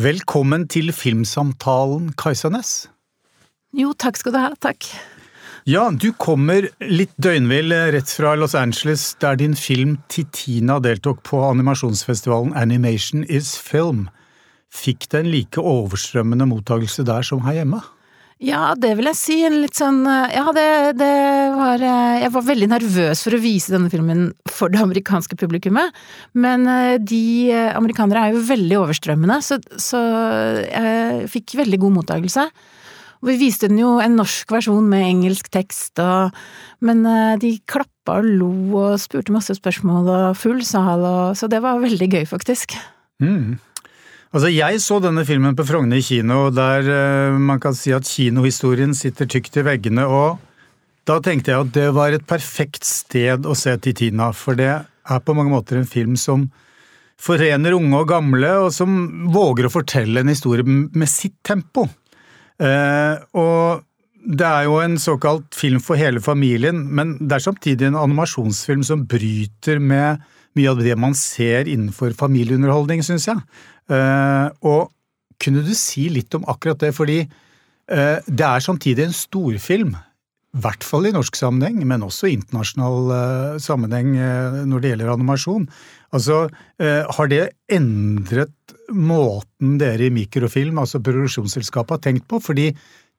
Velkommen til filmsamtalen, Kajsa Næss. Jo, takk skal du ha. Takk. Ja, du kommer litt døgnvill rett fra Los Angeles, der din film Titina deltok på animasjonsfestivalen Animation is Film. Fikk den like overstrømmende mottagelse der som her hjemme? Ja, det vil jeg si. Litt sånn Ja, det, det var Jeg var veldig nervøs for å vise denne filmen for det amerikanske publikummet, men eh, de amerikanere er jo veldig overstrømmende, så, så jeg fikk veldig god mottagelse. Vi viste den jo en norsk versjon med engelsk tekst, og, men eh, de klappa og lo og spurte masse spørsmål og full sal, og, så det var veldig gøy, faktisk. Mm. Altså, jeg så denne filmen på Frogner kino, der uh, man kan si at kinohistorien sitter tykt i veggene, og da tenkte jeg at det var et perfekt sted å se Titina, for det er på mange måter en film som forener unge og gamle, og som våger å fortelle en historie med sitt tempo. Uh, og det er jo en såkalt film for hele familien, men det er samtidig en animasjonsfilm som bryter med mye av det man ser innenfor familieunderholdning, syns jeg. Uh, og kunne du si litt om akkurat det, fordi uh, det er samtidig en storfilm. I hvert fall i norsk sammenheng, men også i internasjonal uh, sammenheng når det gjelder animasjon. Altså, har det endret måten dere i Mikrofilm, altså produksjonsselskapet, har tenkt på? Fordi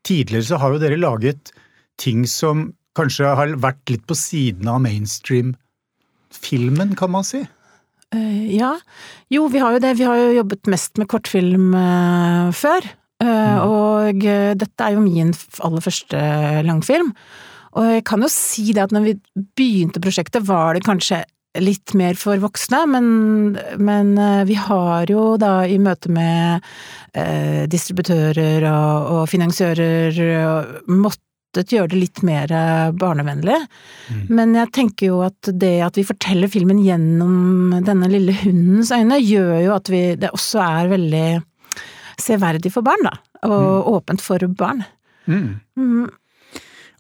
tidligere så har jo dere laget ting som kanskje har vært litt på siden av mainstream-filmen, kan man si? Uh, ja. Jo, vi har jo det. Vi har jo jobbet mest med kortfilm uh, før. Uh, mm. Og dette er jo min aller første langfilm. Og jeg kan jo si det at når vi begynte prosjektet, var det kanskje litt mer for voksne, men, men vi har jo da i møte med distributører og, og finansiører måttet måttet gjøre det litt mer eh, barnevennlig. Mm. Men jeg tenker jo at det at vi forteller filmen gjennom denne lille hundens øyne, gjør jo at vi, det også er veldig severdig for barn, da. Og mm. åpent for barn. Mm. mm.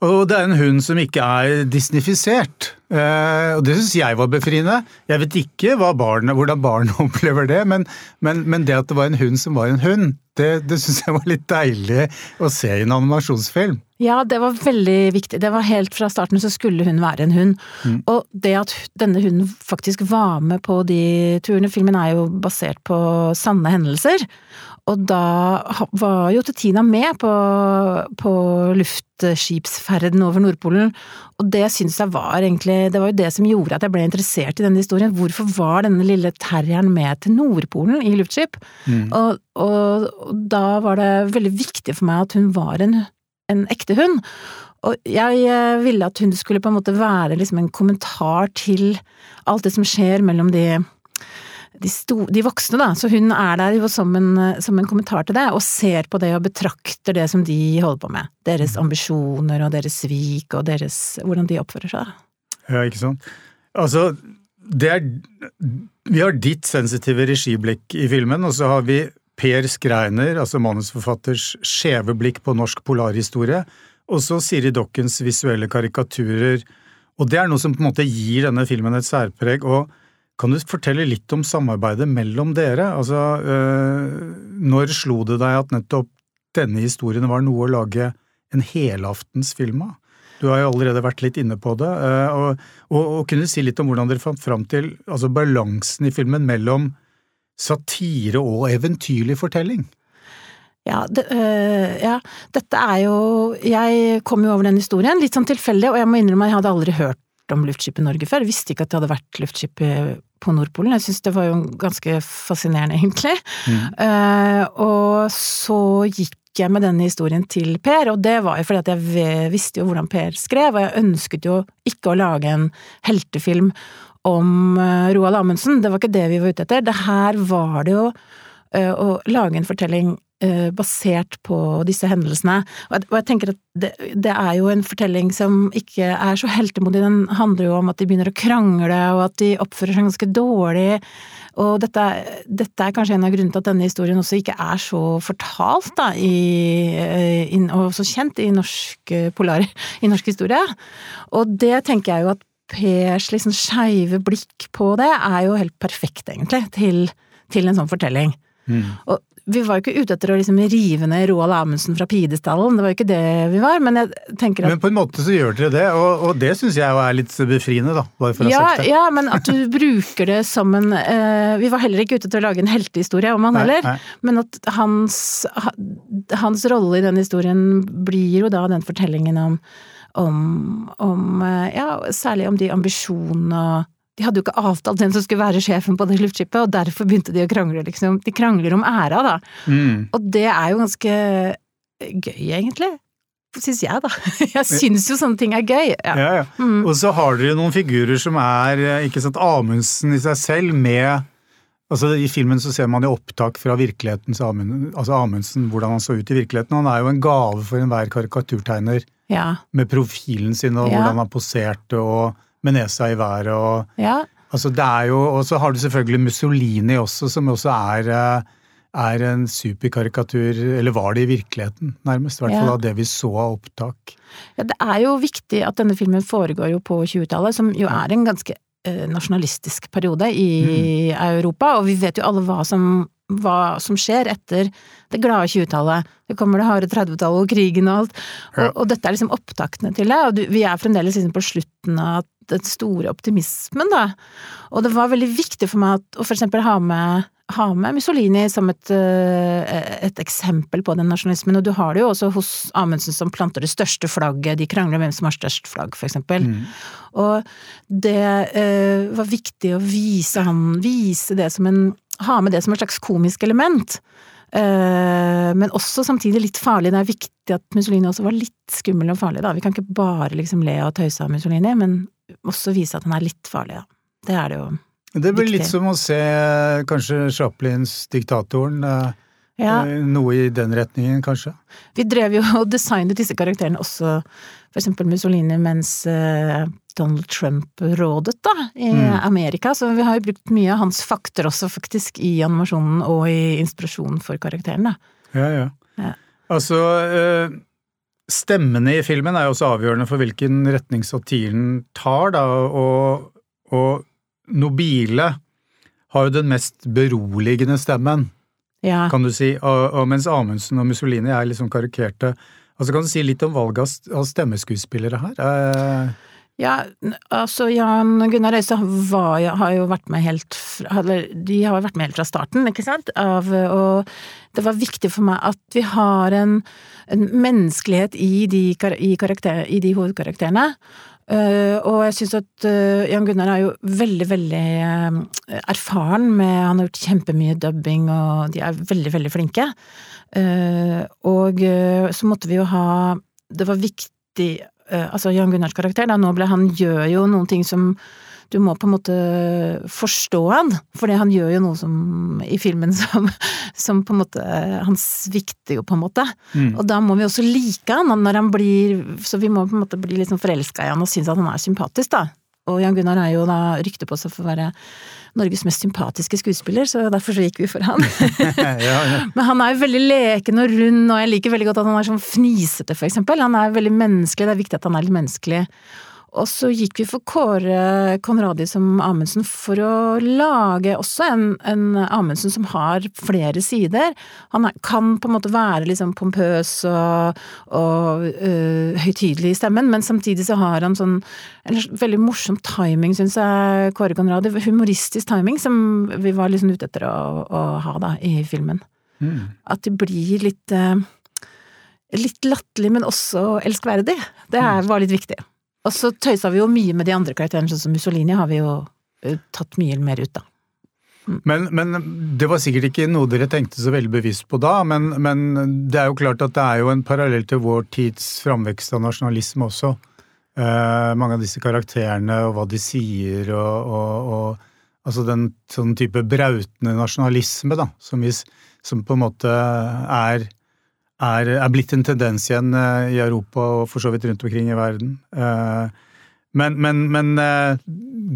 Og det er en hund som ikke er disnifisert. Eh, og det syns jeg var befriende. Jeg vet ikke barn, hvordan barn opplever det, men, men, men, det at det var en hund som var en hund, det, det syns jeg var litt deilig å se i en animasjonsfilm. Ja, det var veldig viktig. Det var Helt fra starten så skulle hun være en hund. Mm. Og det at denne hunden faktisk var med på de turene Filmen er jo basert på sanne hendelser. Og da var jo Tetina med på, på luftskipsferden over Nordpolen, og det syns jeg var egentlig Det var jo det som gjorde at jeg ble interessert i denne historien. Hvorfor var denne lille terrieren med til Nordpolen i luftskip? Mm. Og, og, og, da var det veldig viktig for meg at hun var en en ekte hund. Og jeg eh, ville at hun skulle på en måte være liksom en kommentar til alt det som skjer mellom de, de, sto, de voksne, da. Så hun er der jo som en, som en, kommentar til det, og ser på det og betrakter det som de holder på med. Deres ambisjoner og deres svik og deres, hvordan de oppfører seg. Ja, ikke sant. Altså, det er Vi har ditt sensitive regiblikk i filmen, og så har vi Per Skreiner, altså manusforfatters skjeve blikk på norsk polarhistorie, og så Siri Dokkens visuelle karikaturer. Og det er noe som på en måte gir denne filmen et særpreg. og Kan du fortelle litt om samarbeidet mellom dere? Altså, øh, når slo det deg at nettopp denne historien var noe å lage en helaftens film av? Du har jo allerede vært litt inne på det. Øh, og, og, og kunne du si litt om hvordan dere fant fram til altså balansen i filmen mellom satire og eventyrlig fortelling. Ja, det, øh, ja, dette er jo Jeg kom jo over den historien, litt sånn tilfeldig, og jeg må innrømme at jeg hadde aldri hørt om luftskipet Norge før. Jeg visste ikke at det hadde vært luftskip på Nordpolen. Jeg syns det var jo ganske fascinerende, egentlig. Mm. Uh, og så gikk jeg med denne historien til Per, og det var jo fordi at jeg visste jo hvordan Per skrev, og jeg ønsket jo ikke å lage en heltefilm om eh, Roald Amundsen, det var ikke det vi var ute etter. Det her var det jo eh, å lage en fortelling eh, basert på disse hendelsene. Og jeg tenker at det, det, er jo en fortelling som ikke er så heltemodig, den handler jo om at de begynner å krangle, og at de oppfører seg ganske dårlig. Og dette, dette er kanskje en av grunnene til at denne historien også ikke er så fortalt, da, i, og så kjent i norsk, polar, i norsk historie. Og det tenker jeg jo at Pers liksom skeive blikk på det er jo helt perfekt, egentlig, til, til en sånn fortelling. Mm. Og vi var jo ikke ute etter å liksom rive ned Roald Amundsen fra pidestallen, det var jo ikke det vi var, men jeg tenker at Men på en måte så gjør dere det, og, og det syns jeg jo er litt befriende, da. Bare for å ha ja, sagt det. ja, men at du bruker det som en uh, Vi var heller ikke ute etter å lage en heltehistorie om han Nei, heller, nei. men at hans, hans rolle i den historien blir jo da den fortellingen om, om, om eh, Ja, særlig om de ambisjonene og de hadde jo ikke avtalt hvem som skulle være sjefen på det luftskipet, og derfor begynte de å krangle, liksom. De krangler om æra, da. Mm. Og det er jo ganske gøy, egentlig. Syns jeg, da. Jeg syns jo sånne ting er gøy. Ja. Ja, ja. Mm. Og så har dere noen figurer som er eh, ikke sant, Amundsen i seg selv med altså I filmen så ser man jo opptak fra virkelighetens Amund, altså Amundsen, hvordan han så ut i virkeligheten. Han er jo en gave for enhver karikaturtegner ja. med profilen sin og hvordan han poserte og med nesa i været og ja. Altså det er jo, Og så har du selvfølgelig Mussolini også, som også er, eh, er en superkarikatur, eller var det i virkeligheten, nærmest. I hvert fall Ja. av det vi så av opptak. Ja, det er jo viktig at denne filmen foregår jo på 20-tallet, som jo er en ganske eh, nasjonalistisk periode i Mm. Europa, og vi vet jo alle hva som, hva som skjer etter det glade 20-tallet. Det kommer det harde 30-tallet og krigen og alt, og, og dette er liksom opptaktene til det, og du, vi er fremdeles liksom på slutten av den store optimismen, da. Og det var veldig viktig for meg at, å for eksempel ha med ha med Mussolini som et, eh, et eksempel på den nasjonalismen, og du har det jo også hos Amundsen som planter det største flagget, de krangler om hvem som har størst flagg, for eksempel. Mm. Og det eh, var viktig å vise han, vise det som en Ha med det som et slags komisk element. Eh, men også samtidig litt farlig. Det er viktig at Mussolini også var litt skummel og farlig, da. Vi kan ikke bare liksom le og tøyse av Mussolini, men også vise at han er litt farlig, da. Det er det jo. Det blir litt som å se eh, kanskje Chaplins Diktatoren. Ja. eh, Noe i den retningen, kanskje. Vi drev jo og designet disse karakterene også, for eksempel Mussolini, mens eh, Donald Trump rådet, da, i Mm. Amerika. Så vi har jo brukt mye av hans fakter også, faktisk, i animasjonen og i inspirasjonen for karakterene. Ja, ja. Ja. Altså, eh, stemmene i filmen er jo også avgjørende for hvilken retning satiren tar, da, og, og Nobile har jo den mest beroligende stemmen, Ja. kan du si, og, og mens Amundsen og Mussolini er liksom karikerte. Altså, kan du si litt om valget av stemmeskuespillere her? Eh, Ja, altså Jan Gunnar Øyse har jo vært med helt fra, de har vært med helt fra starten, ikke sant? Av, og det var viktig for meg at vi har en, en menneskelighet i de, i, karakter, i de hovedkarakterene. Eh, og jeg syns at uh, Jan Gunnar er jo veldig, veldig uh, erfaren med Han har gjort kjempemye dubbing, og de er veldig, veldig flinke. Og så måtte vi jo ha Det var viktig Altså Jan Gunnars karakter, da, nå ble han gjør jo noen ting som du må på en måte forstå han, for han gjør jo noe som i filmen som, som på en måte Han svikter jo på en måte. mm. Og da må vi også like han når han blir Så vi må på en måte bli sånn forelska i han og synes at han er sympatisk, da. Og Jan Gunnar er jo da rykte på seg for å være Norges mest sympatiske skuespiller, så derfor så gikk vi for han. ja, ja. Men han er jo veldig leken og rund, og jeg liker veldig godt at han er sånn fnisete, for eksempel. Han er veldig menneskelig, det er viktig at han er litt menneskelig. Og så gikk vi for Kåre Konradi som Amundsen for å lage også en, en Amundsen som har flere sider. Han er, kan på en måte være liksom pompøs og, og øh, høytidelig i stemmen, men samtidig så har han sånn en veldig morsom timing, syns jeg, Kåre Konradi. Humoristisk timing som vi var liksom ute etter å, å ha da, i filmen. Mm. At det blir litt eh, litt latterlig, men også elskverdig. Det er, var litt viktig. Og så tøysa vi jo mye med de andre karakterene, sånn som Mussolini har vi jo eh, tatt mye mer ut, da. Men, men det var sikkert ikke noe dere tenkte så veldig bevisst på da, men, men det er jo klart at det er jo en parallell til vår tids framvekst av nasjonalisme også. Eh, mange av disse karakterene og hva de sier og, og, og Altså den sånn type brautende nasjonalisme, da, som, vi, som på en måte er, er, er blitt en tendens igjen eh, i Europa og for så vidt rundt omkring i verden. Eh, men, men, men eh,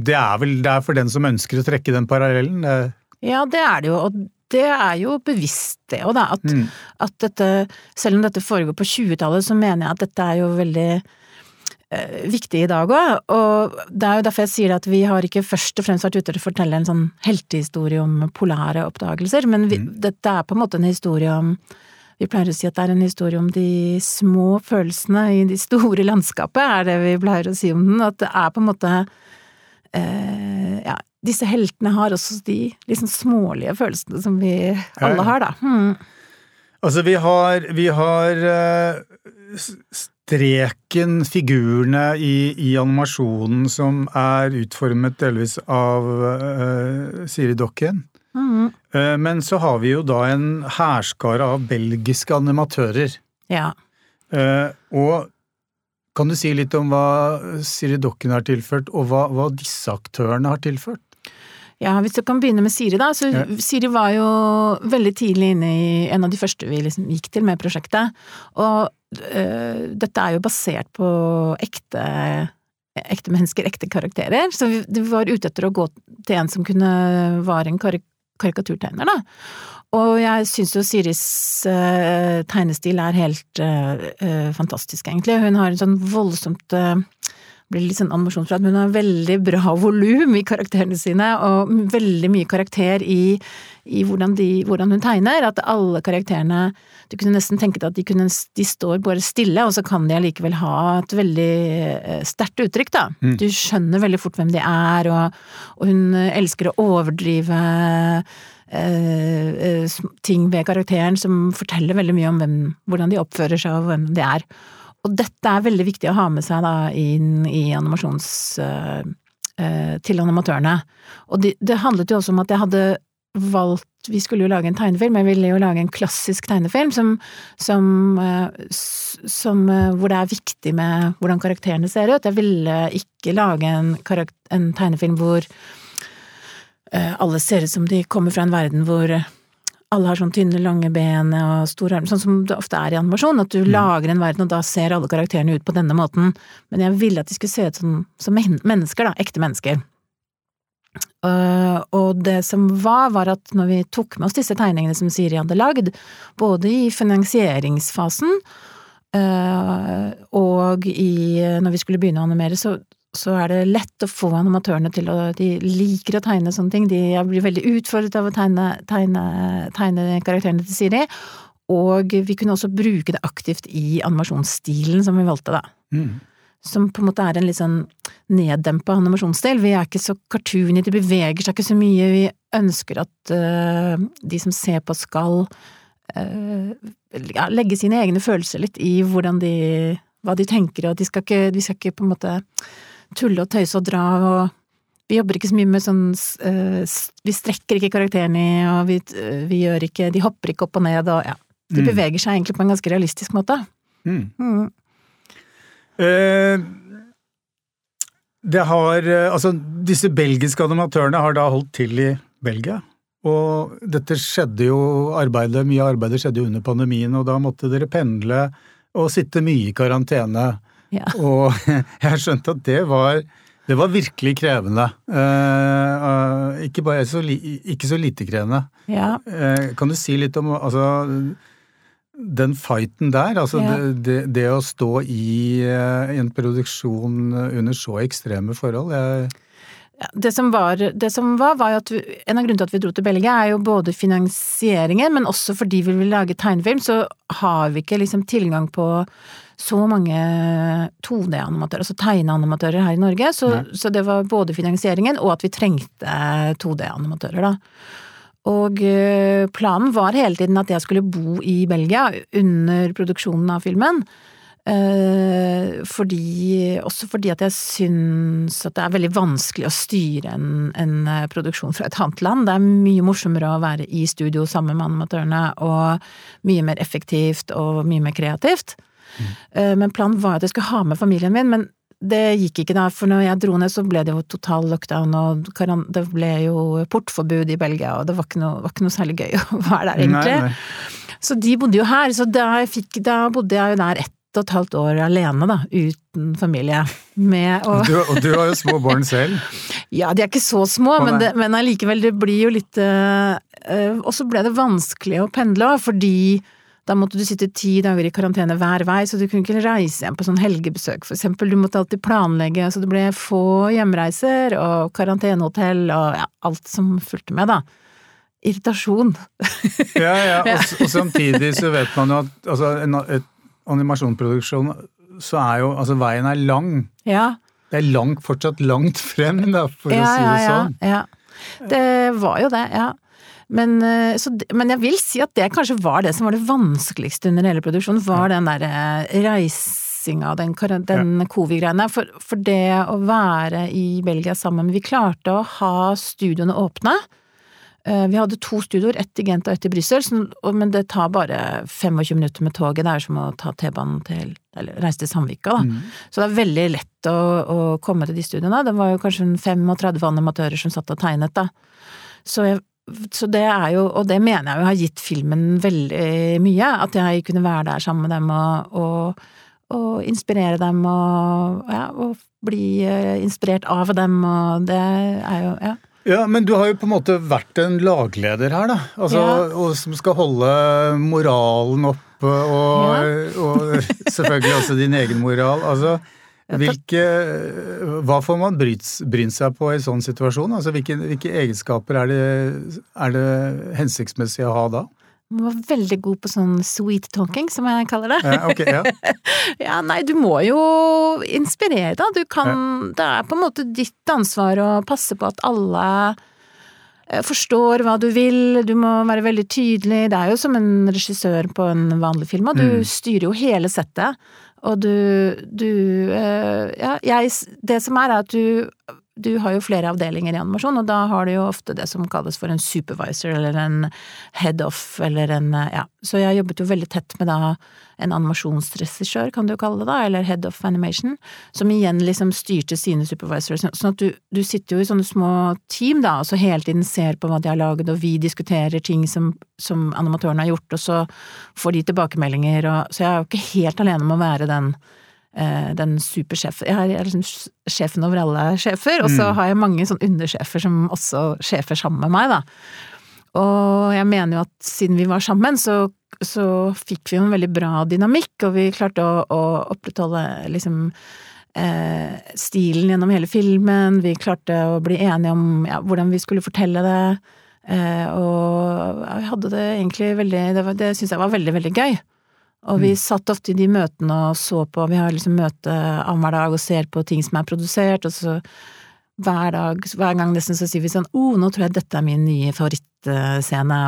det er vel det er for den som ønsker å trekke den parallellen. Ja, det er det jo, og det er jo bevisst det òg, da. At, Mm. at dette, selv om dette foregår på 20-tallet, så mener jeg at dette er jo veldig eh, viktig i dag òg, og det er jo derfor jeg sier at vi har ikke først og fremst vært ute til å fortelle en sånn heltehistorie om polære oppdagelser, men vi, Mm. dette er på en måte en historie om vi pleier å si at det er en historie om de små følelsene i de store landskapet, er det vi pleier å si om den. At det er på en måte eh, Ja, disse heltene har også de liksom smålige følelsene som vi alle har, da. Hmm. Altså, vi har, vi har eh, streken, figurene i, i animasjonen som er utformet delvis av uh, Siri Dokken. Eh, men så har vi jo da en hærskare av belgiske animatører. Ja. Eh, og kan du si litt om hva Siri Dokken har tilført, og hva, hva disse aktørene har tilført? Ja, hvis du kan begynne med Siri, da. Så. Siri var jo veldig tidlig inne i en av de første vi liksom gikk til med prosjektet. Og øh, dette er jo basert på ekte, ekte mennesker, ekte karakterer. Så vi, vi var ute etter å gå til en som kunne være en karik karikaturtegner, da. Og jeg syns jo Siris øh, tegnestil er helt øh, øh, fantastisk, egentlig. Hun har en sånn voldsomt øh, blir litt sånn animasjon fra at hun har veldig bra volum i karakterene sine, og veldig mye karakter i, i hvordan, de, hvordan hun tegner. At alle karakterene Du kunne nesten tenke deg at de, kunne, de står bare stille, og så kan de allikevel ha et veldig eh, sterkt uttrykk, da. Mm. Du skjønner veldig fort hvem de er, og, og hun elsker å overdrive eh, eh, ting ved karakteren som forteller veldig mye om hvem, hvordan de oppfører seg og hvem de er. Og dette er veldig viktig å ha med seg da inn i animasjons... eh, eh, til animatørene. Og det, det handlet jo også om at jeg hadde valgt Vi skulle jo lage en tegnefilm, jeg ville jo lage en klassisk tegnefilm som, som, eh, som Hvor det er viktig med hvordan karakterene ser ut. Jeg ville ikke lage en, en tegnefilm hvor alle ser ut som de kommer fra en verden hvor alle har sånn tynne, lange ben og store armer, sånn som det ofte er i animasjon, at du lager en verden og da ser alle karakterene ut på denne måten. Men jeg ville at de skulle se ut som, som mennesker, da, ekte mennesker. Uh, og det som var, var at når vi tok med oss disse tegningene som Siri hadde lagd, både i finansieringsfasen uh, og i, når vi skulle begynne å animere, så, så er det lett å få animatørene til å De liker å tegne sånne ting. De blir veldig utfordret av å tegne, tegne, tegne karakterene til Siri. Og vi kunne også bruke det aktivt i animasjonsstilen som vi valgte, da. Mm. Som på en måte er en litt sånn neddempa animasjonsstil. Vi er ikke så cartoony, de beveger seg ikke så mye. Vi ønsker at uh, de som ser på skal uh, legge sine egne følelser litt i hvordan de hva de tenker, og de skal ikke, de skal ikke på en måte tulle og tøyse og dra, og vi jobber ikke så mye med sånn øh, Vi strekker ikke karakterene i, og vi, øh, vi gjør ikke De hopper ikke opp og ned, og ja. De Mm. beveger seg egentlig på en ganske realistisk måte. Mm. Mm. Eh, det har eh, Altså, disse belgiske animatørene har da holdt til i Belgia. Og dette skjedde jo arbeidet, Mye av arbeidet skjedde jo under pandemien, og da måtte dere pendle og sitte mye i karantene. Ja. Og jeg skjønte at det var det var virkelig krevende. Eh, eh, ikke, bare så ikke så lite krevende. ja. Eh, kan du si litt om altså, den fighten der? Altså Ja. det, det, det å stå i i en produksjon under så ekstreme forhold. Jeg, Ja, Det som var, det som var, var at vi, en av grunnene til at vi dro til Belgia, er jo både finansieringen, men også fordi vi vil lage tegnefilm, så har vi ikke liksom tilgang på så mange 2D-animatører, altså tegneanimatører her i Norge. Så, så det var både finansieringen og at vi trengte 2D-animatører, da. Og øh, planen var hele tiden at jeg skulle bo i Belgia under produksjonen av filmen. Eh, fordi, også fordi at jeg syns at det er veldig vanskelig å styre en, en eh, produksjon fra et annet land. Det er mye morsommere å være i studio sammen med animatørene, og mye mer effektivt og mye mer kreativt. Mm. men planen var at jeg skulle ha med familien min, men det gikk ikke da, for når jeg dro ned så ble det jo total lockdown, og det ble jo portforbud i Belgia, og det var ikke noe, var ikke noe særlig gøy å være der, egentlig. Nei, nei. Så de bodde jo her, så da, fikk, da bodde jeg jo der ett og et halvt år alene, da, uten familie. Med å du, og du har jo små barn selv. Ja, de er ikke så små, men, det, men allikevel, det blir jo litt eh, Og så ble det vanskelig å pendle fordi Da måtte du sitte ti dager i karantene hver vei, så du kunne ikke reise hjem på sånn helgebesøk, for eksempel. Du måtte alltid planlegge, så det ble få hjemreiser og karantenehotell og ja, alt som fulgte med, da. Irritasjon. ja, ja, og, og, samtidig så vet man jo at altså, en et animasjonsproduksjon, så er jo altså veien er lang. Ja. Det er langt, fortsatt langt frem, da, for ja, å si det sånn. Ja, ja. Det var jo det, ja. Men, eh, så, men, jeg vil si at det kanskje var det som var det vanskeligste under hele produksjonen, var den derre eh, reisinga, den, den covid-greiene. For, for, det å være i Belgia sammen Vi klarte å ha studioene åpne. Eh, vi hadde to studioer, ett i Gent og ett i Brussel, men det tar bare 25 minutter med toget. Det er som å ta T-banen til eller reise til Sandvika, da. Mm. Så det er veldig lett å, å, komme til de studiene. Det var jo kanskje 35 animatører som satt og tegnet, da. Så jeg så det er jo, og det mener jeg jo har gitt filmen veldig mye, at jeg kunne være der sammen med dem og, og, og inspirere dem og, ja, og bli eh, inspirert av dem, og det er jo, ja. Ja, Men du har jo på en måte vært en lagleder her, da. Altså, ja. og Som skal holde moralen oppe, og, ja. og selvfølgelig også din egen moral. Altså, hvilke, hva får man bryne seg på i sånn situasjon? Altså, hvilke, hvilke egenskaper er det, er det, hensiktsmessig å ha da? Du var veldig god på sånn sweet talking, som jeg kaller det. Ja, okay, ja. ja nei, du må jo inspirere, da. Du kan ja. Det er på en måte ditt ansvar å passe på at alle eh, forstår hva du vil, du må være veldig tydelig. Det er jo som en regissør på en vanlig film, og du mm. styrer jo hele settet. Og du, du eh, Ja, jeg Det som er, er at du du har jo flere avdelinger i animasjon, og da har du jo ofte det som kalles for en supervisor eller en head off eller en ja. Så jeg jobbet jo veldig tett med da en animasjonsregissør, kan du kalle det da, eller head of animation, som igjen liksom styrte sine supervisors. Sånn at du, du sitter jo i sånne små team da, og så hele tiden ser på hva de har laget, og vi diskuterer ting som, som animatørene har gjort, og så får de tilbakemeldinger, og så jeg er jo ikke helt alene om å være den Eh, den supersjefen Jeg er liksom sjefen over alle sjefer, og så mm. har jeg mange sånn undersjefer som også sjefer sammen med meg, da. Og jeg mener jo at siden vi var sammen, så, så fikk vi en veldig bra dynamikk, og vi klarte å, å opprettholde liksom eh, stilen gjennom hele filmen, vi klarte å bli enige om ja, hvordan vi skulle fortelle det. Eh, og vi hadde det egentlig veldig Det, var, det syns jeg var veldig, veldig gøy. Og vi mm. satt ofte i de møtene og så på, vi har liksom møte annenhver dag og ser på ting som er produsert, og så hver dag, hver gang nesten så sier vi sånn oh, nå tror jeg dette er min nye favorittscene.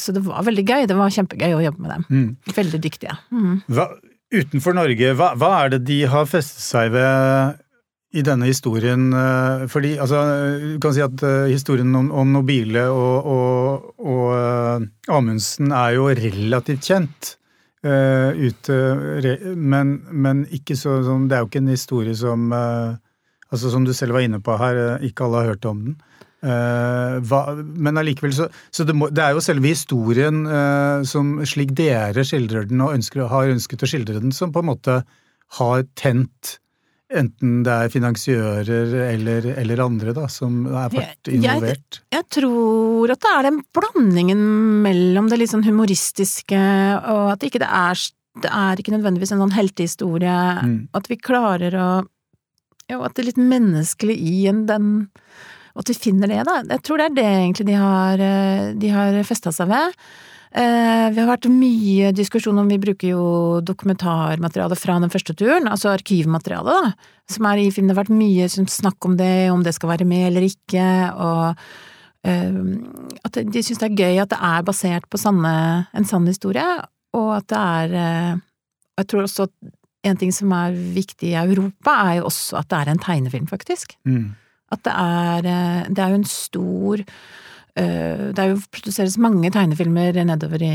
Så det var veldig gøy, det var kjempegøy å jobbe med dem. Mm. Veldig dyktige. Mm. Hva, utenfor Norge, hva, hva, er det de har festet seg ved i denne historien? Eh, fordi, altså, du kan si at uh, historien om, om Nobile og, og, og uh, Amundsen er jo relativt kjent. Uh, ute, men, men, ikke så sånn Det er jo ikke en historie som uh, altså Som du selv var inne på her, uh, ikke alle har hørt om den. Hva, men allikevel så, så det, må, det, er jo selve historien som slik dere skildrer den og ønsker, har ønsket å skildre den, som på en måte har tent Enten det er finansiører eller, eller andre da, som har vært involvert? Jeg, jeg, tror at det er den blandingen mellom det litt sånn humoristiske og at ikke det er det er ikke nødvendigvis en sånn heltehistorie. Mm. At vi klarer å Jo, at det er litt menneskelig i en den At vi finner det, da. Jeg tror det er det egentlig de har, de har festa seg ved. Eh, vi har vært mye diskusjon om Vi bruker jo dokumentarmateriale fra den første turen, altså arkivmateriale, da, som er i filmen. Det har vært mye snakk om det, om det skal være med eller ikke, og uh, at de syns det er gøy at det er basert på sanne, en sann historie, og at det er uh, Jeg tror også at en ting som er viktig i Europa, er jo også at det er en tegnefilm, faktisk. Mm. At det er Det er jo en stor Eh, det er jo produseres mange tegnefilmer nedover i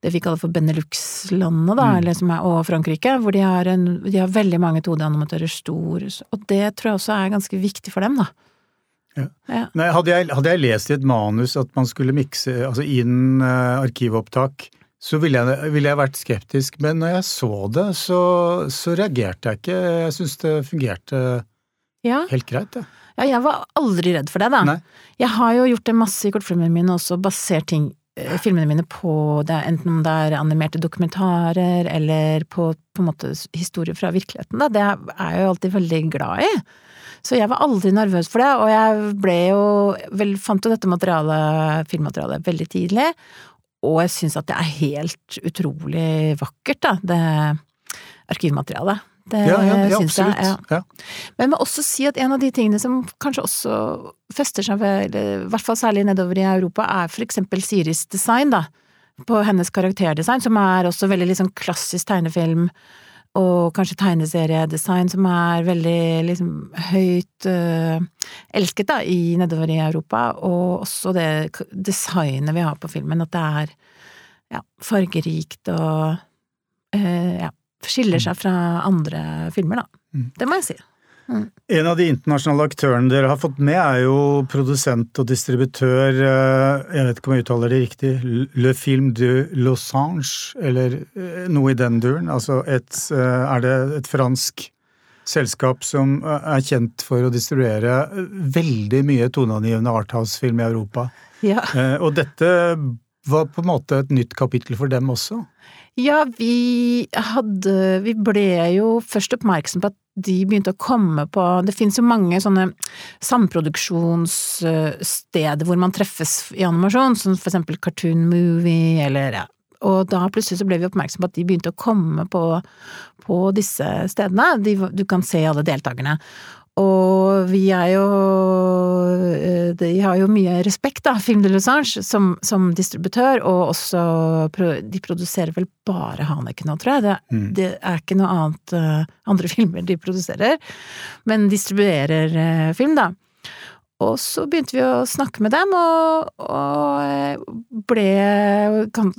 det vi kaller for Benelux-landene, da, mm. er, og Frankrike, hvor de har, en, de har veldig mange 2D-animatører stor, og det tror jeg også er ganske viktig for dem, da. Ja. Ja. Nei, hadde, jeg, hadde, jeg, lest i et manus at man skulle mikse altså inn uh, arkivopptak, så ville jeg, ville jeg, vært skeptisk, men når jeg så det, så, så reagerte jeg ikke. Jeg syns det fungerte ja. helt greit, Ja, jeg var aldri redd for det, da. Nei. Jeg har jo gjort det masse i kortfilmene mine også, basert ting eh, filmene mine på det, enten om det er animerte dokumentarer eller på, på en måte historier fra virkeligheten, da. Det er jeg jo alltid veldig glad i. Så jeg var aldri nervøs for det, og jeg ble jo vel, fant jo dette materialet, filmmaterialet veldig tidlig, og jeg syns at det er helt utrolig vakkert, da, det arkivmaterialet. Det Ja, ja, ja syns jeg. Ja. Ja. Men jeg må også si at en av de tingene som kanskje også fester seg ved, i hvert fall særlig nedover i Europa, er for eksempel Siris design, da. På hennes karakterdesign, som er også veldig liksom klassisk tegnefilm, og kanskje tegneseriedesign som er veldig liksom høyt øh, elsket da, i nedover i Europa, og også det designet vi har på filmen, at det er ja, fargerikt og øh, ja, skiller seg fra andre filmer, da. Mm. Det må jeg si. En av de internasjonale aktørene dere har fått med, er jo produsent og distributør eh, Jeg vet ikke om jeg uttaler det riktig. Le Film de Losange, eller eh, noe i den duren. Altså et eh, Er det et fransk selskap som er kjent for å distribuere veldig mye toneangivende arthouse-film i Europa? Ja. Og dette var på en måte et nytt kapittel for dem også? Ja, vi hadde Vi ble jo først oppmerksom på at de begynte å komme på Det finnes jo mange sånne samproduksjonssteder hvor man treffes i animasjon, som for eksempel Cartoon Movie eller ja. Og da plutselig så ble vi oppmerksom på at de begynte å komme på, på disse stedene. De, du kan se alle deltakerne. Og vi er jo eh, De har jo mye respekt, da, Film de Lausange, som, som distributør, og også De produserer vel bare Haneke nå, tror jeg. Det, Mm. det er ikke noe annet eh, andre filmer de produserer, men distribuerer eh, film, da. Og så begynte vi å snakke med dem, og, og ble kan,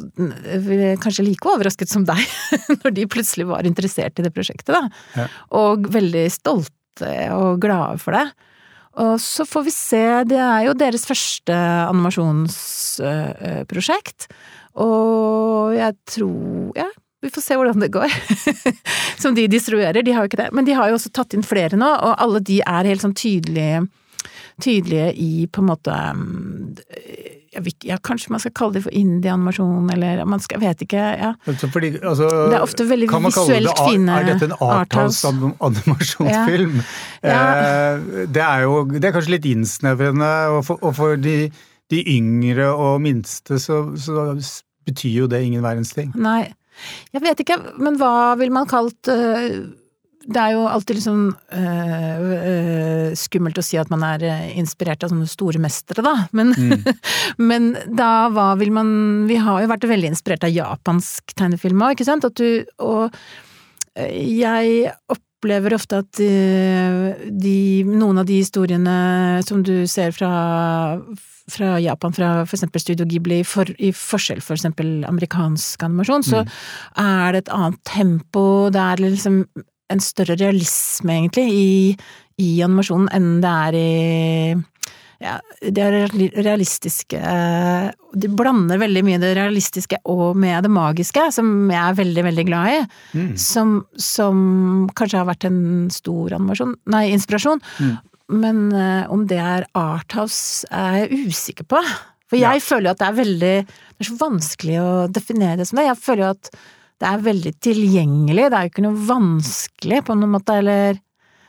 kanskje like overrasket som deg, når de plutselig var interessert i det prosjektet, da. Ja. Og veldig stolte og glade for det. Og så får vi se, det er jo deres første animasjonsprosjekt, og jeg tror Ja, vi får se hvordan det går. Som de distribuerer, de har jo ikke det. Men de har jo også tatt inn flere nå, og alle de er helt sånn tydelige tydelige i på en måte ikke- ja, Kanskje man skal kalle det for indie-animasjon, eller man skal, vet ikke. ja. Fordi, altså, Det er ofte veldig visuelt det fine Er dette en arthouse. arthouse-animasjonsfilm? Ja. Det er jo det er kanskje litt innsnevrende, og for, og for de, de yngre og minste så, så betyr jo det ingen verdens ting. Nei, jeg vet ikke, men hva vil man kalt øh, Det er jo alltid liksom øh, øh, skummelt å si at man er øh, inspirert av sånne store mestere, da, men, men da hva vil man Vi har jo vært veldig inspirert av japansk tegnefilm òg, ikke sant? At du Og øh, jeg opplever ofte at øh, de, noen av de historiene som du ser fra fra Japan, fra eksempel Studio Ghibli, for, i forskjell for eksempel amerikansk animasjon, så er det et annet tempo, det er liksom en større realisme, egentlig, i, i animasjonen enn det er i ja, det er realistiske De blander veldig mye det realistiske og med det magiske, som jeg er veldig, veldig glad i. Mm. Som, som kanskje har vært en stor animasjon Nei, inspirasjon. Mm. Men uh, om det er Arthouse, er jeg usikker på. For jeg føler jo at det er veldig Det er så vanskelig å definere det som det. Jeg føler jo at det er veldig tilgjengelig. Det er jo ikke noe vanskelig på noen måte, eller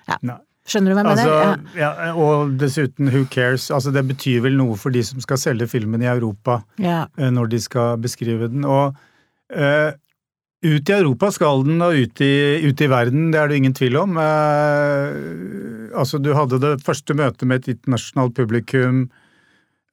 Ja. Nei. Skjønner du hva jeg Altså, mener? Ja. ja, og dessuten, who cares? Altså, det betyr vel noe for de som skal selge filmen i Europa ja. eh, når de skal beskrive den. Og uh, ut i Europa skal den, og ut i, ut i verden, det er det ingen tvil om. Uh, altså, du hadde det første møtet med et internasjonalt publikum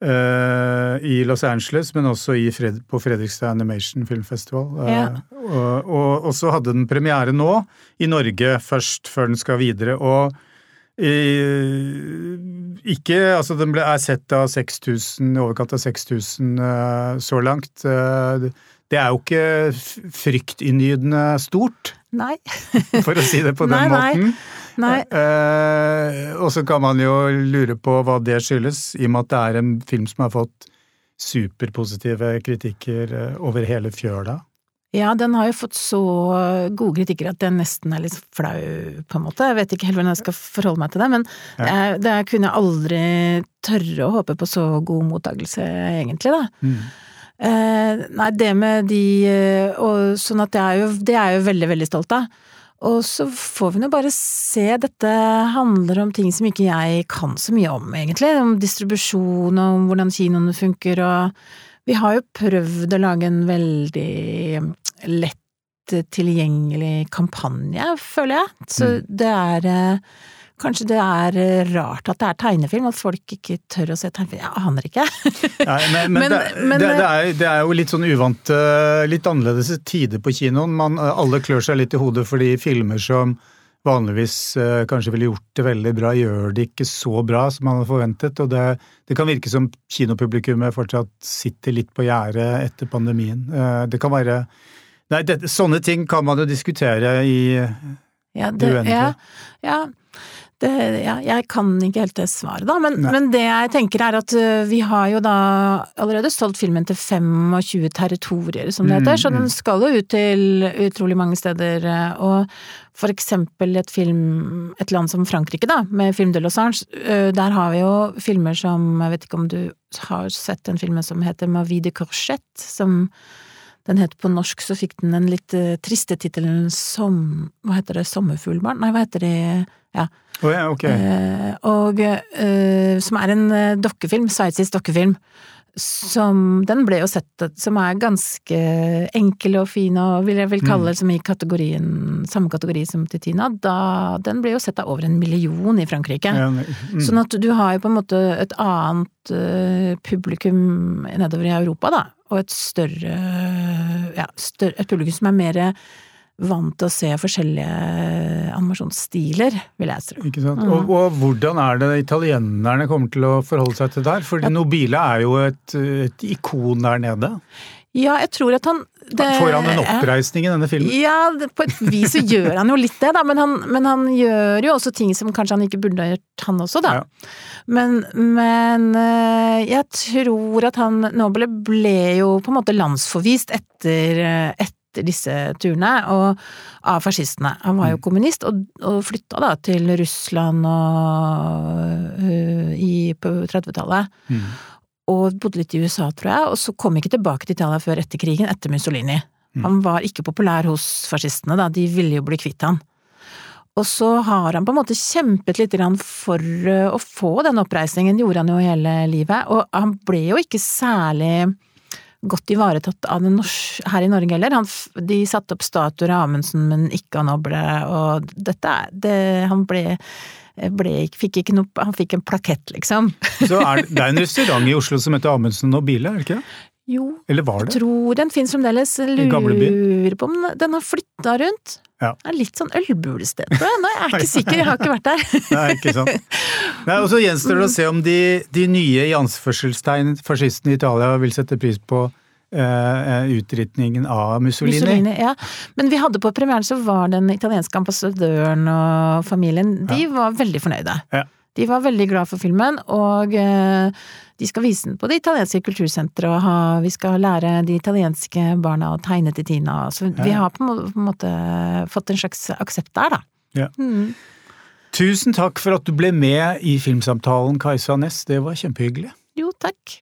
i Los Angeles, men også i Fred, på Fredrikstad Animation Film Festival. Eh, Ja. og, og, og så hadde den premiere nå, i Norge først, før den skal videre. og i- ikke Altså, den ble, er sett av 6000, i overkant av 6000 eh, så langt. Eh, det er jo ikke fryktinngytende stort, Nei. for å si det på den nei. måten. Nei. Eh, og så kan man jo lure på hva det skyldes, i og med at det er en film som har fått superpositive kritikker eh, over hele fjøla. Ja, den har jo fått så gode kritikker at den nesten er litt flau, på en måte. Jeg vet ikke helt hvordan jeg skal forholde meg til det, men Ja. jeg, det kunne jeg aldri tørre å håpe på så god mottakelse, egentlig, da. Mm. Eh, nei, det med de eh, og, Sånn at det er, jo, det er jeg jo veldig, veldig stolt av. Og så får vi nå bare se, dette handler om ting som ikke jeg kan så mye om, egentlig. Om distribusjon og om hvordan kinoene funker og Vi har jo prøvd å lage en veldig lett tilgjengelig kampanje, føler jeg. Så Mm. det er eh, Kanskje det er eh, rart at det er tegnefilm, at folk ikke tør å se tegnefilm. Jeg aner ikke. Nei, men, men, det, men- det, det, er, det er jo litt sånn uvant eh, Litt annerledes tider på kinoen. Man, eh, alle klør seg litt i hodet fordi filmer som vanligvis kanskje ville gjort det veldig bra, gjør det ikke så bra som man hadde forventet. Og det, det kan virke som kinopublikummet fortsatt sitter litt på gjerdet etter pandemien. Det kan være Nei, det, sånne ting kan man jo diskutere i Ja, Det uendelige. ja, ja, det, ja, jeg kan ikke helt det svaret, da. Men, men det jeg tenker er at øh, vi har jo da allerede solgt filmen til 25 territorier, som det heter. Mm, Så mm. den skal jo ut til utrolig mange steder. øh, Og for eksempel et film, et land som Frankrike, da, med Film de Losange. øh, Der har vi jo filmer som Jeg vet ikke om du har sett den filmen som heter Ma vie de Courchette, som den het på norsk, så fikk den den litt uh, triste tittelen som Hva heter det? Sommerfuglbarn? Nei, hva heter det? Ja. Oh, ja, okay. uh, og uh, Som er en dokkefilm, sveitsisk dokkefilm. Som Den ble jo sett Som er ganske enkel og fin og vil jeg vel kalle det som i kategorien Samme kategori som Titina. Da, den ble jo sett av over en million i Frankrike. Ja, mm. Sånn at du har jo på en måte et annet uh, publikum nedover i Europa, da. Og et større Ja, større, et publikum som er mer vant til å se forskjellige animasjonsstiler, vil jeg tro. Ikke sant? Mm. Og, og hvordan er det italienerne kommer til å forholde seg til det For ja. Nobile er jo et, et ikon der nede. Ja, jeg tror at han det, Får han en oppreisning i denne filmen? Ja, det, på et vis så gjør han jo litt det, da, men han, men han gjør jo også ting som kanskje han ikke burde ha gjort, han også, da. Ja. Men, men eh, jeg tror at han Nobile ble jo på en måte landsforvist etter, eh, etter disse turene, og av fascistene. Han var jo Mm. kommunist, og, og flytta da til Russland og, uh, i, på 30-tallet. Mm. Og bodde litt i USA, tror jeg, og så kom ikke tilbake til Italia før etter krigen, etter Mussolini. Mm. Han var ikke populær hos fascistene, da, de ville jo bli kvitt han. Og så har han på en måte kjempet litt for øh, å få den oppreisningen, gjorde han jo hele livet, og han ble jo ikke særlig godt ivaretatt av det norsk, her i Norge heller. Han, de satte opp statuer av Amundsen, men ikke av Noble, og dette er det, Han ble, ble fikk ikke noe Han fikk en plakett, liksom. Så er, det er en restaurant i Oslo som heter Amundsen Nobile, er det ikke det? Jo, Eller var det? tror den finnes fremdeles. Lurer på om den har flytta rundt. Ja. Det er litt sånn ølbulested, jeg. er jeg er ikke sikker, jeg har ikke vært der. Nei, ikke sant. Nei, og så gjenstår det å se om de, de nye i anførselstegn fascistene i Italia vil sette pris på eh, utritningen av Mussolini. Mussolini, ja. Men vi hadde på premieren så var den italienske ambassadøren og familien, de var veldig fornøyde. Ja. De var veldig glad for filmen, og eh, de skal vise den på det italienske kultursenteret, og ha, vi skal lære de italienske barna å tegne til Tina. Så vi har på en måte fått en slags aksept der, da. Ja. Mm. Tusen takk for at du ble med i Filmsamtalen, Kajsa Næss. Det var kjempehyggelig. Jo, takk.